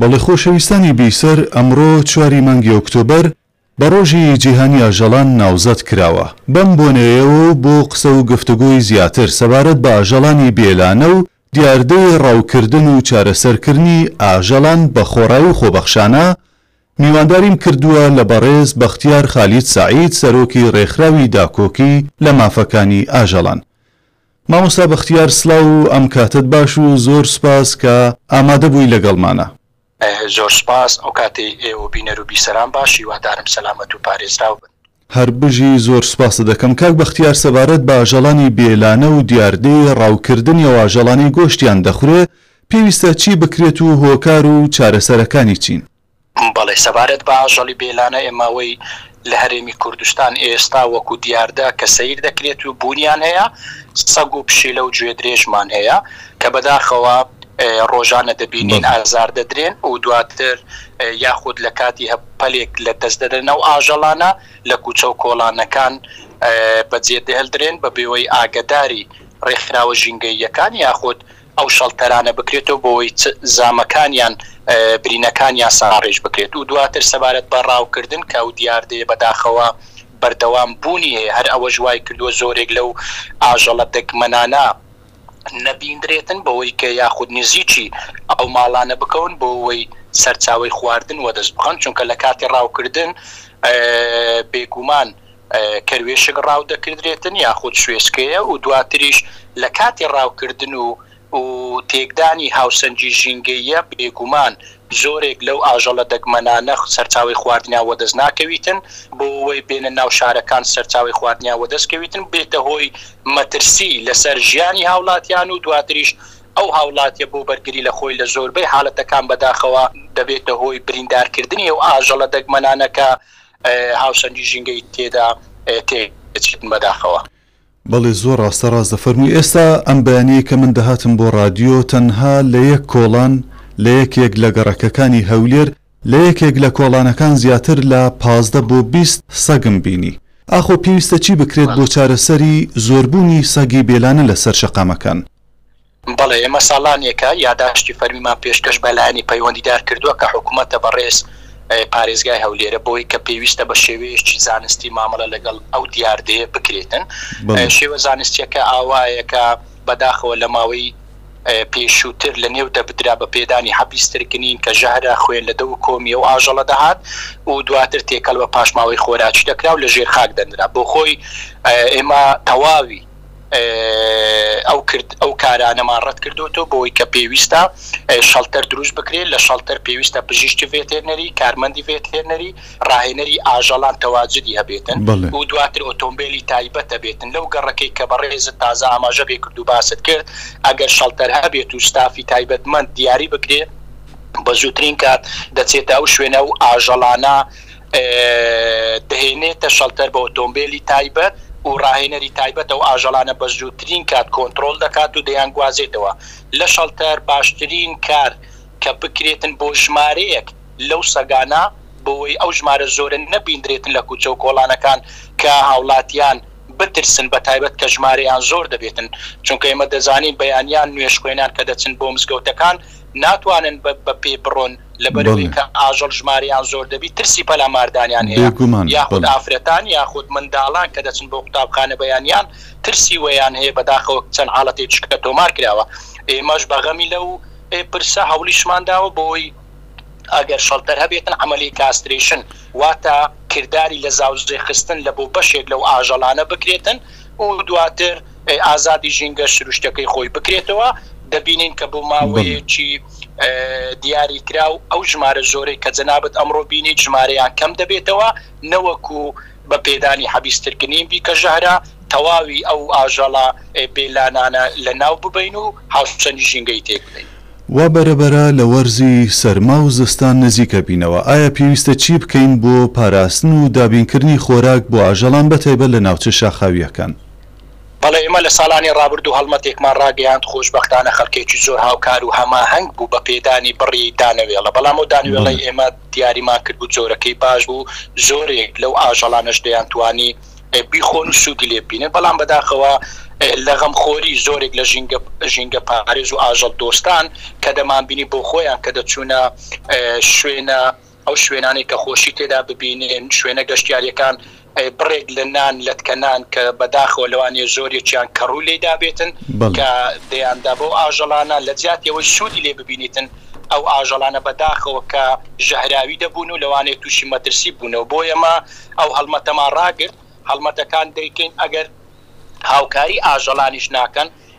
بەڵێ خۆشەویستانی بیسەر ئەمڕۆ چواری مانگی ئۆکتۆبەر بە ڕۆژی جیهانی ئاژەڵان ناوزەد کراوە بەم بۆنەیەوە و بۆ قسە و گفتوگۆی زیاتر سەبارەت بە ئاژەڵانی بێلانە و دیاردەی ڕاوکردن و چارەسەرکرنی ئاژەڵان بە خۆڕای و خۆبەخشانە میوانداریم کردووە لە بەڕێز بەختیار خالید سەعید سەرۆکی ڕێکخراوی داکۆکی لە مافەکانی ئاژەڵان مامۆستا بەختیار سڵاو و ئەم کاتەت باش و زۆر سوپاس کە ئامادە بووی لەگەڵمانە. زۆر سوپاس، ئەو کاتەی ئێوە و بینەر و بیسەران باش، هیوادارم سەلامەت و پارێزراو بن. هەر بژی، زۆر سوپاست دەکەم. کاک بەختیار سەبارەت بە ئاژەڵانی بێ لانە و دیاردەی ڕاو کردنی ئەو ئاژەڵانەی گۆشتیان دەخورێ پێویستە چی بکرێت و هۆکار و چارەسەرەکانی چین؟ بەڵێ سەبارەت بە ئاژەڵی بێلانە ئێ ماوەی لە هەرێمی کوردستان ئێستا وەکو دیاردە کە سەیر دەکرێت و بوونیان هەیە سەگ و پشیلە و گوێدرێژمان هەیە کە بەداخەوە ڕۆژانە دەبینین ئازار دەدرێن و دواتر یاخود لە کاتی هە پەلێک لە دەست دەدەن ئەو ئاژەڵانە لە کوچە و کۆڵانەکان بە جێ دهلدرێن بە بێوەی ئاگەداری ڕێکخراوە ژینگەییەکان یاخود ئەو شەڵتەرانە بکرێتەوە بۆوەی چ زامەکان یان برینەکانیان ساڕێژ بکرێت و دواتر سەبارەت بە ڕاوکردن کە ئەو دیاردەیە بەداخەوە بەردەوام بوونی هەیە هەر ئەوەش وای کردووە زۆرێک لەو ئاژەڵە دەگمەنانە نەبیندرێتن بەوەی کە یاخود نزیکی ئەو ماڵانە بکەون بۆوەی سەرچاوەی خواردن وەدەست بخەن چونکە لە کاتی ڕاوکردن بێگومان کەروێشک ڕاو دەکردرێتن یاخود شوێسکەیە و دواتریش لە کاتی ڕاوکردن و و تێکدانی هاوسەنگی ژینگەییە بێگومان زۆرێک لەو ئاژەڵە دەگمەنانە سەرچاوەی خواردنیان وەدەست ناکەویتن بۆ ئەوەی بێنە ناو شارەکان سەرچاوەی خواردنیان وەدەست کەویتن و بێتە هۆی مەترسی لەسەر ژیانی هاوڵاتیان و دواتریش ئەو هاوڵاتیە بۆ بەرگری لە خۆی لە زۆربەی حالەتەکان بەداخەوە دەبێتە هۆی بریندارکردنی ئەو ئاژەڵە دەگمەنانە کە هاوسەنگی ژینگەی تێدا تێدەچێت بەداخەوە. بەڵێ زۆر ڕاستە ڕاست دەفەرمووی ئێستا ئەم بەیانیەی کە من دەهاتم بۆ ڕادیۆ تەنها لە یەک کۆڵان لە یەکێک لە گەڕەکەکانی هەولێر لە یەکێک لە کۆڵانەکان زیاتر لە پازدە بۆ بیست سەگم بینی ئاخۆ پێویستە چی بکرێت بۆ چارەسەری زۆربوونی سەگی بێلانە لەسەر شەقامەکان؟ بەڵێ، ئێمە ساڵانێکە یاداشتی فەرمیمان پێشکەش بە لایەنی پەیوەندیدار کردووە کە حکومەتە بەڕێز پارێزگای هەولێرە بۆی کە پێویستە بە شێوەیەکی زانستی مامەڵە لەگەڵ ئەو دیاردەیە بکرێتن شێوە زانستیەکە ئاوایە کە بەداخەوە لە ماوەی پێشووتر لە نێو دەبدرا بە پێدانی حەبی سترکنین کە ژەهرە خوێن لە دە و کۆمی ئەو ئاژەڵە دەهات و دواتر تێکەڵ بە پاشماوەی خۆراکی دەکرا و لە ژێر خاک دەنرا بۆ خۆی ئێمە تەواوی ئەو کارانەمان ڕەت کردۆتەوە بۆی کە پێویستە شەڵتەر دروست بکرێت لە شەڵتەر پێویستە پزیشکی ڤێتێرنەری کارمەندی ڤێتێرنەری ڕاهێنەری ئاژەڵان تەواجدی هەبێتن و دواتر ئۆتۆمبێلی تایبەت هەبێتن لەو گەڕەکەی کە بەڕێزت تازە ئاماژە پێ کرد و باست کرد ئەگەر شەڵتەر هەبێت و ستافی تایبەتمەند دیاری بکرێت بە زووترین کات دەچێتە ئەو شوێنە و ئاژەڵانە دەهێنێتە شەڵتەر بە ئۆتۆمبێلی تایبەت و ڕاهێنەری تایبەت ئەو ئاژەڵانە بە زووترین کات کۆنتڕۆڵ دەکات و دەیانگوازێتەوە لە شەڵتەر باشترین کار کە بکرێتن بۆ ژمارەیەک لەو سەگانە بۆوەی ئەو ژمارە زۆرە نەبیندرێتن لە کوچە و کۆڵانەکان کە هاوڵاتیان بترسن بە تایبەت کە ژمارەیان زۆر دەبێتن چونکە ئێمە دەزانین بەیانیان نوێژ خوێنان کە دەچن بۆ مزگەوتەکان ناتوانن بە پێ بڕۆن لەبەرئەوەی کە ئاژەڵ ژمارەیان زۆر دەبی ترسی پەلاماردانیان هەیە یاخود ئافرەتان یاخود منداڵان کە دەچن بۆ قوتابخانە بەیانیان ترسی وەیان هەیە بەداخەوە چەند حاڵەتی چکە تۆمار کراوە ئێمەش بەغەمی لەو پرسە هەوڵیشمان داوە بۆی ئەگەر شەڵتەر هەبێتن عەمەلی کاسترەیشن واتە کرداری لە زاوزێ خستن لە بۆ بەشێک لەو ئاژەڵانە بکرێتن و دواتر ئازادی ژینگە سروشتەکەی خۆی بکرێتەوە، دەبینین کە بۆ ماوەیەکی دیاریکراو ئەو ژمارە زۆرەی کە جەنابت ئەمڕۆ بینیت ژمارەیان کەم دەبێتەوە، نەوەکو بە پێدانی حەبی سترکنین بیکە ژەهرە تەواوی ئەو ئاژەڵە بێلانانە لە ناو ببەین و هاوسەنگی ژینگەی تێک بدەین. وا بەرەبەرە لە وەرزی سەرما و زستان نزیک ئەبینەوە، ئایا پێویستە چی بکەین بۆ پاراستن و دابینکردنی خۆراک بۆ ئاژەڵان بە تایبەت لە ناوچە شاخاوییەکان؟ بەڵێ ئێمە لە ساڵانی ڕابردوو هەڵمەتێکمان ڕاگەیاند، خۆشبەختانە خەڵکێکی زۆر هاوکار و هەماهەنگ بوو بە پێدانی بڕی دانەوێڵە، بەڵام ئەو دانەوێڵەی ئێمە دیاریمان کردبوو جۆرەکەی باش بوو، زۆرێک لەو ئاژەڵانەش دەیانتوانی بیخۆن و سوودی لێ ببینن، بەڵام بەداخەوە لە غەمخۆری زۆرێک لە ژینگەپارێز و ئاژەڵدۆستان کە دەمانبینی بۆخۆیان کە دەچوونە شوێنە ئەو شوێنانەی کە خۆشی تێدا ببینێن، شوێنە گەشتیارییەکان، بڕێک لە نان، لەتکە نان، کە بەداخەوە لەوانەیە زۆرێکیان کەڕووی لێی دابێتن، کە دەیاندا بەو ئاژەڵانە، لە جیاتی ئەوەی سوودی لێ ببینیتن، ئەو ئاژەڵانە بەداخەوە کە ژەهراوی دەبوون و لەوانەیە تووشی مەترسی ببوونەوە، بۆیە ئێمە ئەو هەڵمەتەمان ڕاگرت، هەڵمەتەکان دەیکەین ئەگەر هاوکاری ئاژەڵانیش ناکەن،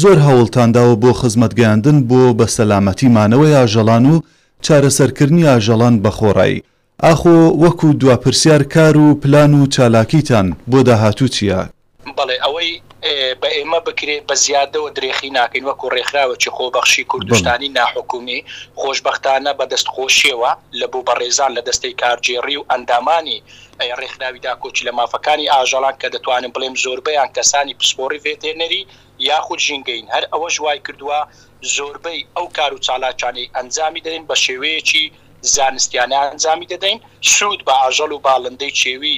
زۆر هەوڵتان داوە بۆ خزمەت گەیاندن بۆ بە سەلامەتی مانەوەی ئاژەڵان و چارەسەر کردنی ئاژەڵان بە خۆڕایی، ئاخۆ وەکو دوا پرسیار کار و پلان و چالاکیتان بۆ داهاتوو چیە؟ بەڵێ ئەوەی بە ئێمە بکرێ بە زیادەوە درێخی ناکەین وەکو ڕێکخراوێکی خۆبەخشی کوردستانی ناحکومی، خۆشبەختانە بە دەست خۆشیەوە لە بۆ بەڕێزان لە دەستەی کارگێڕی و ئەندامانی ی ڕێکخراوی داکۆکی لە مافەکانی ئاژەڵان کە دەتوانم بڵێم زۆربەیان کەسانی پسپۆڕی ڤێتێرنەری یاخود ژینگەیین هەر ئەوەش وایکردووە زۆربەی ئەو کار و چالاکیانەی ئەنجامی دەدەین بە شێوەیەکی زانستیانە ئەنجامی دەدەین سوود بە ئاژەڵ و باڵندەی کێوی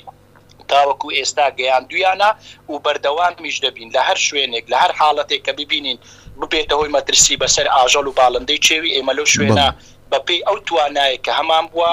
تاوەکو ئێستا گەیاندوویانە و بەردەوامیش دەبین لە هەر شوێنێک لە هەر حاڵەتێک کە ببینین ببێتە هۆی مەترسی بەسەر ئاژەڵ و باڵندەی کێوی ئێمە لەو شوێنە بەپێی ئەو توانایەک کە هەمان بووە